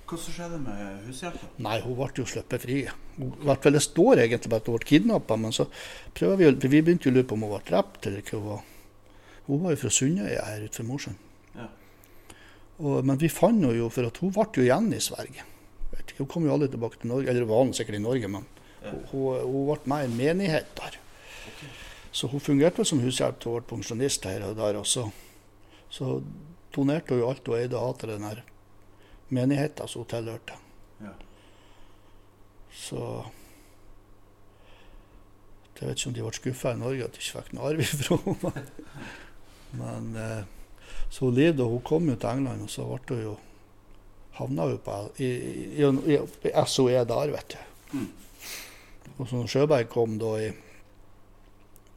Hva som skjedde med hushjelpa? Nei, Hun ble jo sluppet fri. Det står egentlig bare at hun ble kidnappa, men så prøver vi, vi begynte jo å lure på om hun ble drept eller hva hun var. Hun var jo fra Sundøya her utenfor Mosjøen. Og, men vi fant henne jo, for at hun ble jo igjen i Sverige. Ikke, hun kom jo aldri tilbake til Norge, eller var hun sikkert i Norge, men ja. hun, hun, ble med i en menighet der. Okay. Så hun fungerte vel som hushjelp til bli pensjonist her og der. også. så, donerte hun jo alt hun eide av til den her menigheten som hun tilhørte. Ja. Så Jeg vet ikke om de ble skuffa i Norge at de ikke fikk noe arv fra henne. Men eh, levde, og hun kom jo til England, og så ble hun jo havna jo på i, i, i, i SOE der, vet du. Mm. Og så når Sjøberg kom da i,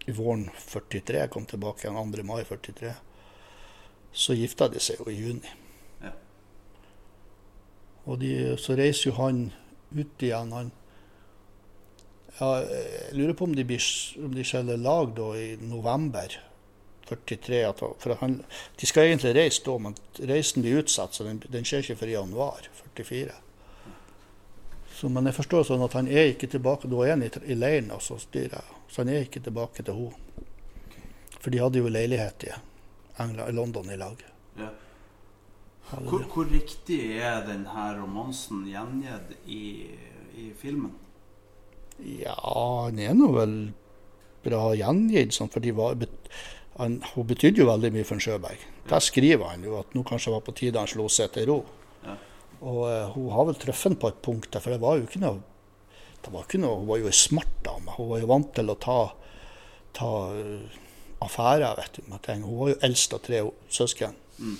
i våren 43, kom tilbake igjen 2. mai 43, så gifta de seg jo i juni. Ja. Og de, så reiser jo han ut igjen. Han, ja, jeg lurer på om de, om de skjeller lag da i november 43. For han, de skal egentlig reise da, men reisen blir utsatt, så den, den skjer ikke før i januar 44. Så, men jeg forstår sånn at han er ikke tilbake, da er han i, i leiren, altså styret, så han er ikke tilbake til henne. For de hadde jo leilighet i England, London i lag. Ja. Hvor, hvor, riktig er denne romansen gjengitt i, i, filmen? Ja, den er nå vel bra gjengitt, sånn, for de var han, hun betydde jo veldig mye for en Sjøberg. Der skriver han jo at nå kanskje var på tide han slo seg til ro. Ja. Og uh, hun har vel truffet på et punkt der, for det var jo ikke noe det var ikke noe, Hun var jo ei smart dame. Hun var jo vant til å ta, ta uh, affærer vet du, med ting. Hun var jo eldst av tre søsken. Mm.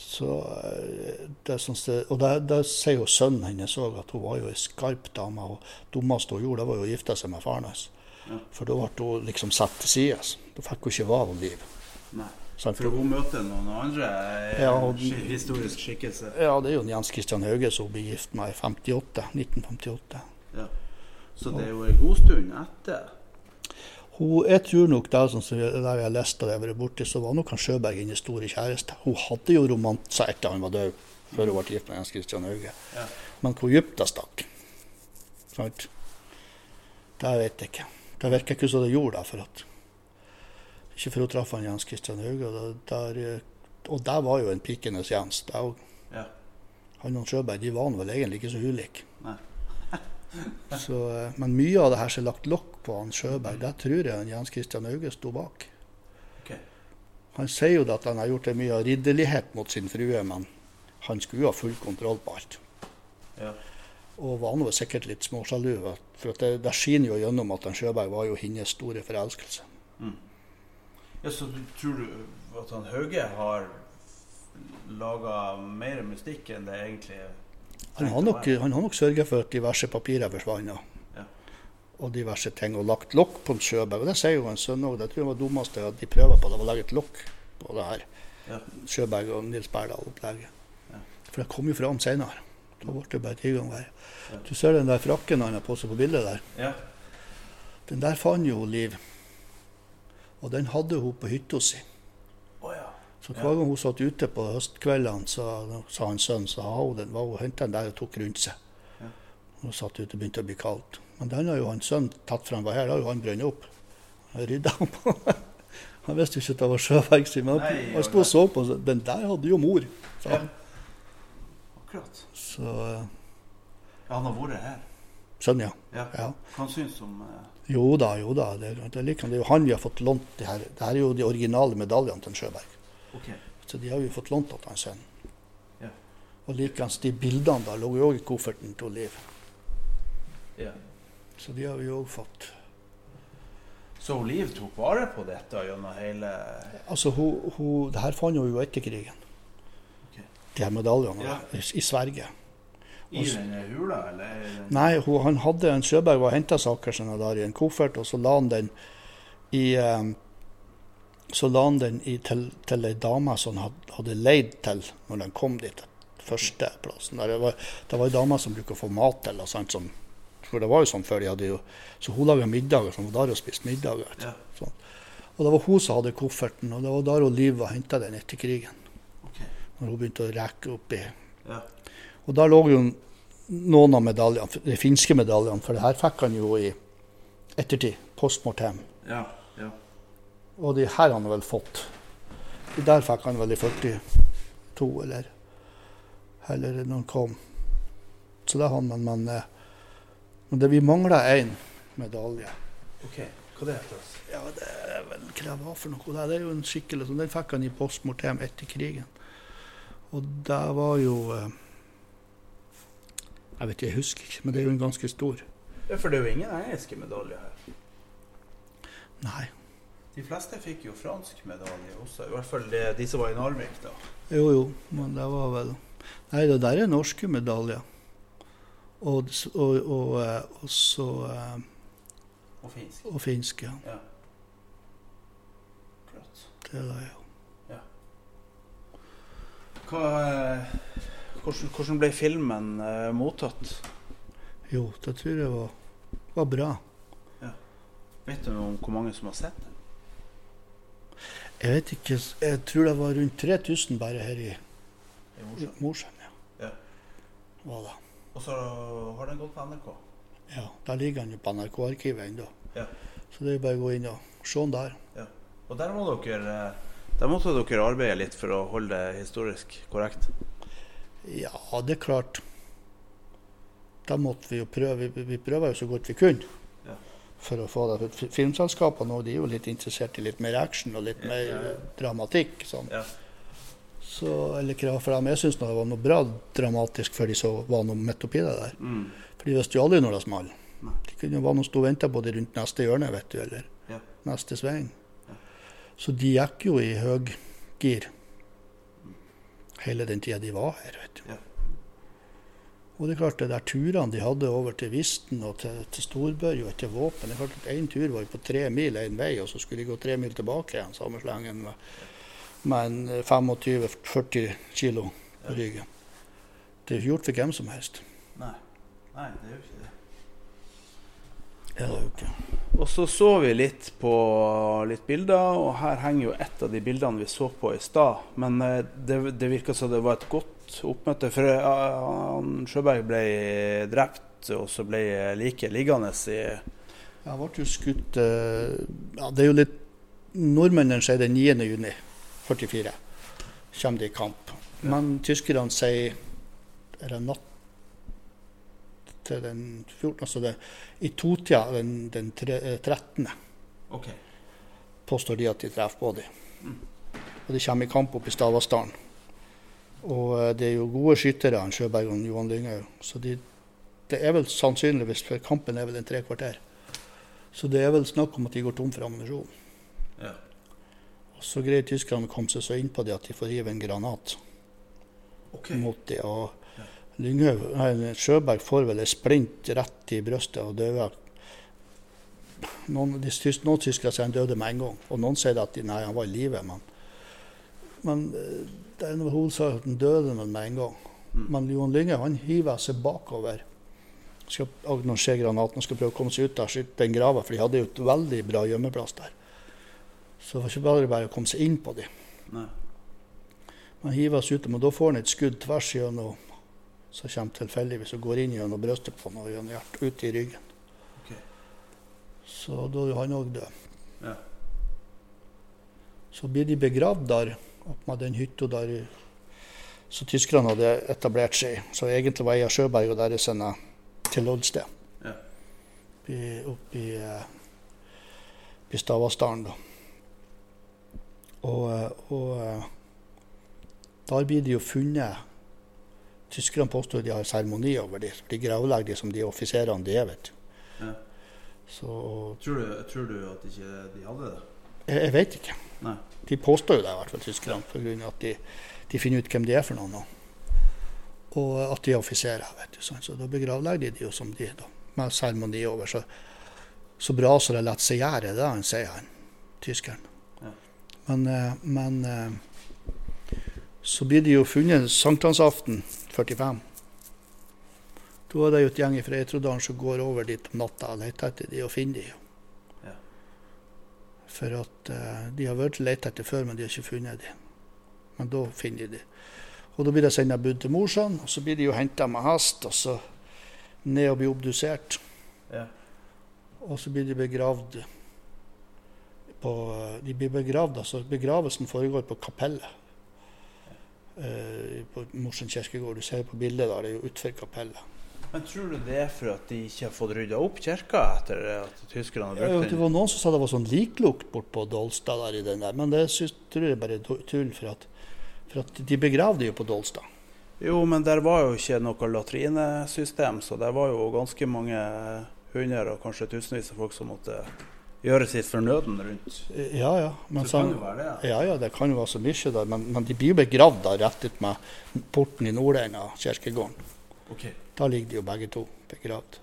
Så uh, det, Og det, det sier jo sønnen hennes òg, at hun var jo ei skarp dame. Og dummeste hun gjorde, det var jo å gifte seg med faren hennes. For da ble hun liksom satt til side. Da fikk hun ikke være om liv. Nei. For hun møter noen andre eh, ja, og, historisk skikkelse? Ja, det er jo Jens Christian Hauge som ble gift med i 58, 1958. Ja. Så det er jo en god stund etter? Hun, jeg tror nok det som der jeg leste det jeg var borti, så var nok han Sjøberg hennes store kjæreste. Hun hadde jo romanser etter han var død, før hun ble gift med Jens Christian Hauge. Ja. Men hvor dypt det stakk, sant? Det vet jeg ikke. Det virker ikke som det gjorde det. for at Ikke for å treffe han Jens Kristian Hauge. Og, der, og der var jo en pikenes Jens. Der, ja. Han og Sjøberg de var vel egentlig ikke så ulike. så, eh, men mye av det her som er lagt lokk på han Sjøberg, det tror jeg Jens Kristian Hauge sto bak. Okay. Han sier jo at han har gjort mye av ridderlighet mot sin frue, men han skulle jo ha full kontroll på alt. Ja. Og var nå sikkert litt småsjalu. For det, det skinner jo gjennom at Sjøberg var jo hennes store forelskelse. Ja, Så tror du at han Hauge har laga mer mystikk enn det egentlig Han har nok, han har nok sørga for at diverse papirer forsvant. Ja. Og diverse ting. Og lagt lokk på en sjøberg. Og det sier jo en sønn òg. Det tror jeg var det dummeste at de prøver på. Det var å legge et lokk på det her. Ja. Sjøberg og Nils Berdal-opplegget. Ja. For det kom jo fram senere. Da ble det bare ti ganger verre. Du ser den der frakken han har på seg på bildet der. Ja. Den der fant jo Liv. Og den hadde hun på hytta si. Ja. Så hver gang hun satt ute på høstkveldene, så sa hans sønn, så ha hun den, var hun den der og tok rundt seg. Ja. Hun satt ute og begynte å bli kaldt. Men den har jo hans sønn tatt fra han var her, da har jo han brent opp. Han rydda opp. Han visste jo ikke at det var sjøverk, men han- han sto og så på, den der hadde jo mor. sa han. Akkurat. Så eh, Ja, han har vært her. sånn, ja. Ja. ja. Hva han du om uh... Jo da, jo da. Det, det, er det er jo han vi har fått lånt det her. Det her er jo de originale medaljene til Sjøberg. Okay. Så de har vi fått lånt av hans sønn. Ja. Og likeens de bildene da lå jo òg i kofferten til Liv. Ja. Så de har vi òg fått. Så Liv tok vare på dette gjennom hele Altså, hun, hun, det her fant hun jo etter krigen. De her medaljene Ja. i, Sverige. I denne hula, eller? er Nei, hun, han hadde en Sjøberg var henta saker sånn der i en koffert, og så la han den i um, Så la han den i, til, til ei dame som han had- hadde leid til når han kom dit. Første plassen. Der det var, det var ei dame som brukte å få mat til. Og sånt, som, for det var jo sånn før de hadde jo Så hun laga middager, så hun var der og spiste middager. Ja. Sånn. Og det var hun som hadde kofferten, og det var der hun Liv var henta den etter krigen. Når hun begynte å rekke oppi Ja. og der lå jo noen av medaljene, de finske medaljene, for det her fikk han jo i ettertid, post mortem. Ja. ja. Og de her har han vel fått. De der fikk han vel i 42, eller, eller når han kom. Så det har han, men, men, eh, det, vi mangler én medalje. OK. Hva det heter det? Ja, det er vel hva det var for noe. Det er jo en skikkelig sånn, Den fikk han i post mortem etter krigen. Og det var jo eh, Jeg vet ikke, jeg husker ikke, men det er jo en ganske stor. Ja, for det er jo ingen engelske medaljer her. Nei. De fleste fikk jo fransk medalje også. I hvert fall de, de som var i Narvik, da. Jo, jo, men det var vel Nei, det der er norske medaljer. Og, og, og, eh, og så eh, Og finsk. Og finsk, Ja. Klart. Det er det, ja. Hva, eh, hvordan, hvordan ble filmen eh, mottatt? Jo, det tror jeg var, var bra. Vet du om hvor mange som har sett den? Jeg vet ikke, jeg tror det var rundt 3000 bare her i I Mosjøen? Ja. Ja. Var det. Og så har den gått på NRK? Ja, Der ligger den jo på NRK-arkivet ennå. Ja. Så det er bare å gå inn og se den der. Og der må dere der måtte dere arbeide litt for å holde det historisk korrekt? Ja, det er klart. Da måtte vi jo prøve. Vi, vi prøver jo så godt vi kunne. Ja. For å få det. Filmselskapene nå, de er jo litt interessert i litt mer action og litt Ja, mer ja, eh, dramatikk. Sånn. Ja. Så, eller krav for dem. Jeg syns det var noe bra dramatisk før de så var noe midt oppi det der. Mm. For de visste jo aldri når det smalt. Nei. De kunne jo være noen sto og venta på det rundt neste hjørne, vet du, eller Ja. neste sving. Så de gikk jo i høggir hele den tida de var her, vet du. Ja. Og det er klart, det der turene de hadde over til Visten og til, til Storbørg og etter våpen det er klart at Én tur var på tre mil én vei, og så skulle de gå tre mil tilbake igjen, samme slengen med, med en eh, 25-40 kilo på ryggen. Det er ikke gjort for hvem som helst. Nei. Nei, det er jo ikke det. Det er det jo ikke. Og så så vi litt på litt bilder, og her henger jo et av de bildene vi så på i stad. Men eh, det, det virka som det var et godt oppmøte, for eh, han Sjøberg ble drept, og så ble liket liggende i Jeg ble jo skutt eh, ja, Det er jo litt Nordmennene sier den 9. juni 44 kommer de i kamp. Men tyskerne sier Er det natt til den 14. Altså det, i totida den, den tre, eh, 13. Okay. påstår de at de treffer på dem. Og de kommer i kamp oppe i Stavasdalen. Og eh, det er jo gode skyttere, han Sjøberg og Johan Lynghaug. Så de, det er vel sannsynligvis, for kampen er vel en tre kvarter. Så det er vel snakk om at de går tom for ammunisjon. Ja. Og så greier tyskerne å komme seg så innpå det at de får rive en granat okay. mot det. Og Lynghaug, nei, Sjøberg får vel en splint rett i brystet og dør. Noen, noen tyskere sier han døde med en gang, og noen sier at nei, han var i live. Men, men eh, det er noe hovedsak at han døde med en gang. Men Johan Lynghaug han hiver seg bakover skal, ser granaten og skal prøve å komme seg ut der, den grava, for de hadde jo et veldig bra gjemmeplass der. Så det var ikke bare bare å komme seg inn på dem. Man hiver seg ut, men da får han et skudd tvers gjennom, som kommer tilfeldigvis og går inn gjennom brystet på ham og gjennom hjertet, ut i ryggen. Okay. Så da er han òg død. Ja. Så blir de begravd der, opp med den hytta der så tyskerne hadde etablert seg. Så egentlig var jeg Sjøberg og deres en, til Loddsted. Ja. Oppi, oppi, eh, Stavasdalen, da. Og, eh, og eh, der blir de jo funnet Tyskerne påstår de har seremoni over dem. De gravlegger dem som de offiserene de er, vet du. Ja. Så Tror, du, tror du at ikke de hadde det? jeg, jeg vet ikke. Nei. De påstår jo det, i hvert fall tyskerne, pga. at de, de finner ut hvem de er for noen. nå. Og at de er offiserer. vet du, sånn. Så da begravlegger de de jo som de, da, med seremoni over. Så, så bra som det lar seg gjøre, det han sier han, tyskeren. Ja. Men, eh, men eh, så blir de jo funnet sankthansaften 45. Da er det jo et gjeng fra Eitrodalen som går over dit om natta og leter etter de og finner de. Ja. For at uh, de har vært lett etter før, men de har ikke funnet de. Men da finner de de. Og da blir det sendt bud til morsan, og så blir de jo henta med hest, og så ned og blir obdusert. Ja. Og så blir de begravd på De blir begravd, altså begravelsen foregår på kapellet. Eh, på Mosjøen kirkegård. Du ser på bildet der, det er jo utenfor kapellet. Men tror du det er for at de ikke har fått rydda opp kirka etter at tyskerne har Ja, den? det var noen som sa det var sånn liklukt bort på Dolstad der i den der, men det synes, tror jeg bare er tull, for at, for at de begravde jo på Dolstad. Jo, men der var jo ikke noe latrinesystem, så der var jo ganske mange hundre og kanskje tusenvis av folk som måtte gjøre sitt fornøden rundt. Ja, ja. Men Så kan jo være det. Ja, ja, det kan jo være så mye der, men, men de blir jo begravd der rett ut med porten i Nordenden av kirkegården. Ok. Da ligger de jo begge to begravd.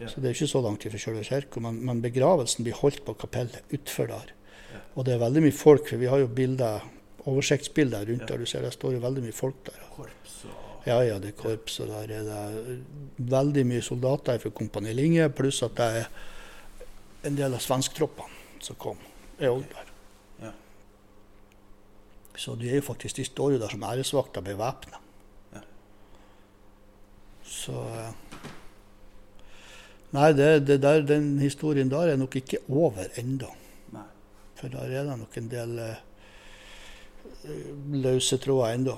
Ja. Så det er ikke så langt fra selve kirka, men, men begravelsen blir holdt på kapellet utfor der. Ja. Og det er veldig mye folk, for vi har jo bilder, oversiktsbilder rundt Ja. der. Du ser det står jo veldig mye folk der. Korps og Ja, ja, det er korps, og der er det veldig mye soldater fra Kompani Linge, pluss at det er en del av svensktroppene som kom, er Oldberg. Ja. Så de er jo faktisk, de står jo der som æresvakter bevæpna. Ja. Så eh, Nei, det, det der, den historien der er nok ikke over ennå. For der er det nok en del uh, løse tråder ennå.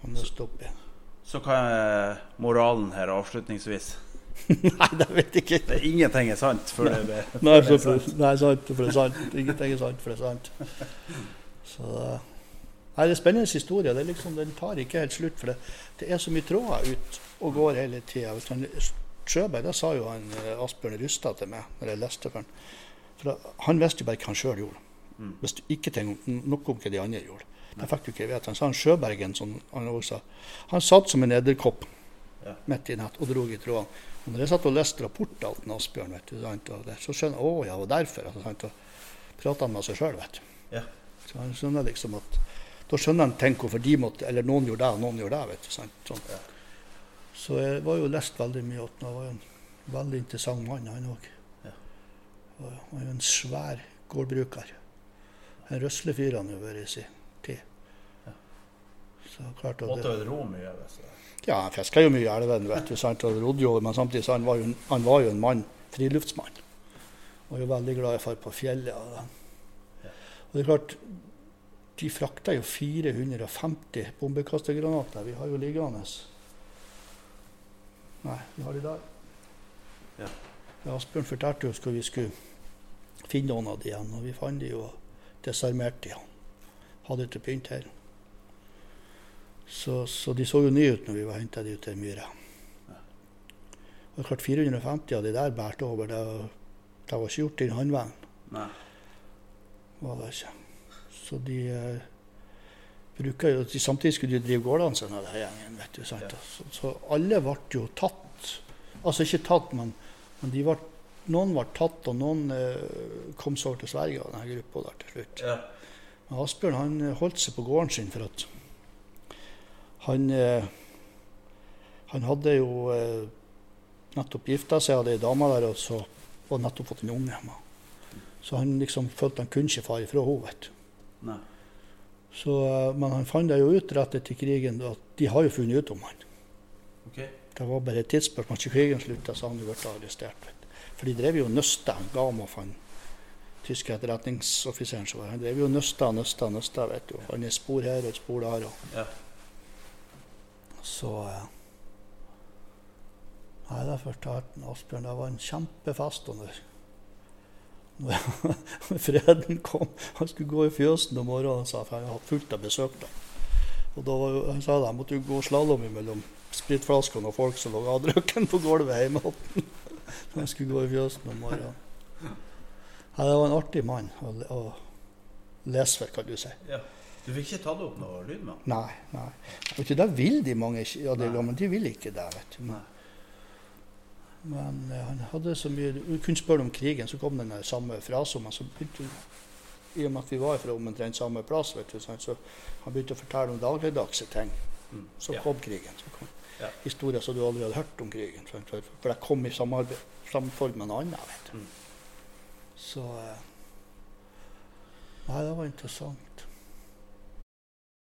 å nøste opp i. Så hva er moralen her avslutningsvis? Nei, det vet jeg ikke. Ingenting er sant før det Nei, det er sant. nei, sant, for det er sant. Ingenting er sant, for det er sant. Så, eh, nei, det er spennende historie. Det liksom, den tar ikke helt slutt. For det, det er så mye tråder ut og går hele tida. Sjøberg, det sa jo han eh, Asbjørn Rustad til meg når jeg leste for han. For han visste jo bare hva han sjøl gjorde. Mm. Visste ikke noe om hva de andre gjorde. Det fikk du ikke vite. Han sa han Sjøbergen, som han også sa. Han satt som en edderkopp Ja. midt i nett og drog i trådene. Og når jeg satt og leste rapporter til Asbjørn, vet du, sant, og det, så skjønner jeg å ja, og derfor. Altså, sant, og prater han med seg sjøl, vet du. Ja. Så han skjønner liksom at Da skjønner han tenk hvorfor de måtte Eller noen gjorde det, og noen gjorde det. vet du, sant, sånn. Ja. Så jeg var jo lest veldig mye at han var en veldig interessant mann, han òg. Ja. Han var jo en svær gårdbruker. En røslefyr fyr han har vært i sin tid. Ja. Så klart at Måtte det, vel ro mye. Hvis det. Ja, han fiska jo mye i elven, vet du, sant, og rodde jo, men samtidig han var jo, han var jo en mann, friluftsmann. Var jo veldig glad i å dra på fjellet. Og, og det er klart, de frakta jo 450 bombekastergranater. Vi har jo liggende Nei, vi har de der. Ja. Asbjørn fortalte jo hvor vi skulle finne noen av de igjen, og vi fant de og desarmerte de. Hadde ikke begynt her. Så, så de så jo nye ut når vi var henta de ut til myra. Og det er klart 450 av de der bærte over. Det, var- det var ikke gjort i håndveien. Nei. var det ikke. Så de eh, bruker jo de, Samtidig skulle de drive gårdene sine, denne gjengen. vet du, sant? Ja. Så, så alle ble jo tatt. Altså ikke tatt, men, men de ble, noen ble tatt, og noen eh, kom seg over til Sverige av denne gruppa der til slutt. Ja. Men Asbjørn han holdt seg på gården sin for at han eh, Han hadde jo eh, nettopp gifta seg, hadde ei dame der, og så var nettopp fått en unge hjemme. Så han liksom følte han kunne ikke fare ifra henne. vet du. Nei. Så, eh, men han fant det jo ut rett etter krigen at de har jo funnet ut om han. Okay. Det var bare et tidsspørsmål. Ikke krigen slutta, så han blitt arrestert. For de drev jo nøsta. Han ga meg han tyske etterretningsoffiseren Han drev jo nøsta nøsta, nøsta, vet du. Han er spor her og et spor der. Og. Ja. Så Nei, det fortalte Asbjørn. Det var en kjempefest. Under. når, freden kom Han skulle gå i fjøsen om morgenen, sa, for jeg hadde fullt av besøk. da. Og da var jo, han sa jeg måtte jo gå slalåm mellom spritflaskene og folk som lå avdrukken på gulvet hjemme. Når jeg skulle gå i fjøsen om morgenen. Nei, det var en artig mann å, å lese for, kan du si. ja. Du fikk ikke tatt opp noe lyd med? Nei. nei. Vet du, det vil de mange. Ja, de, men de vil ikke det, vet du. Nei. Men eh, han hadde så mye Du kunne spørre om krigen, så kom den samme frasen. Men så begynte I og med at vi var fra omtrent samme plass, vet du, så han begynte å fortelle om dagligdagse ting. Mm. Så Ja. kom krigen. Så kom Ja. historier som du aldri hadde hørt om krigen. Sant, for, det kom i samhold med en annen. vet du. Mm. Så eh, Nei, det var interessant.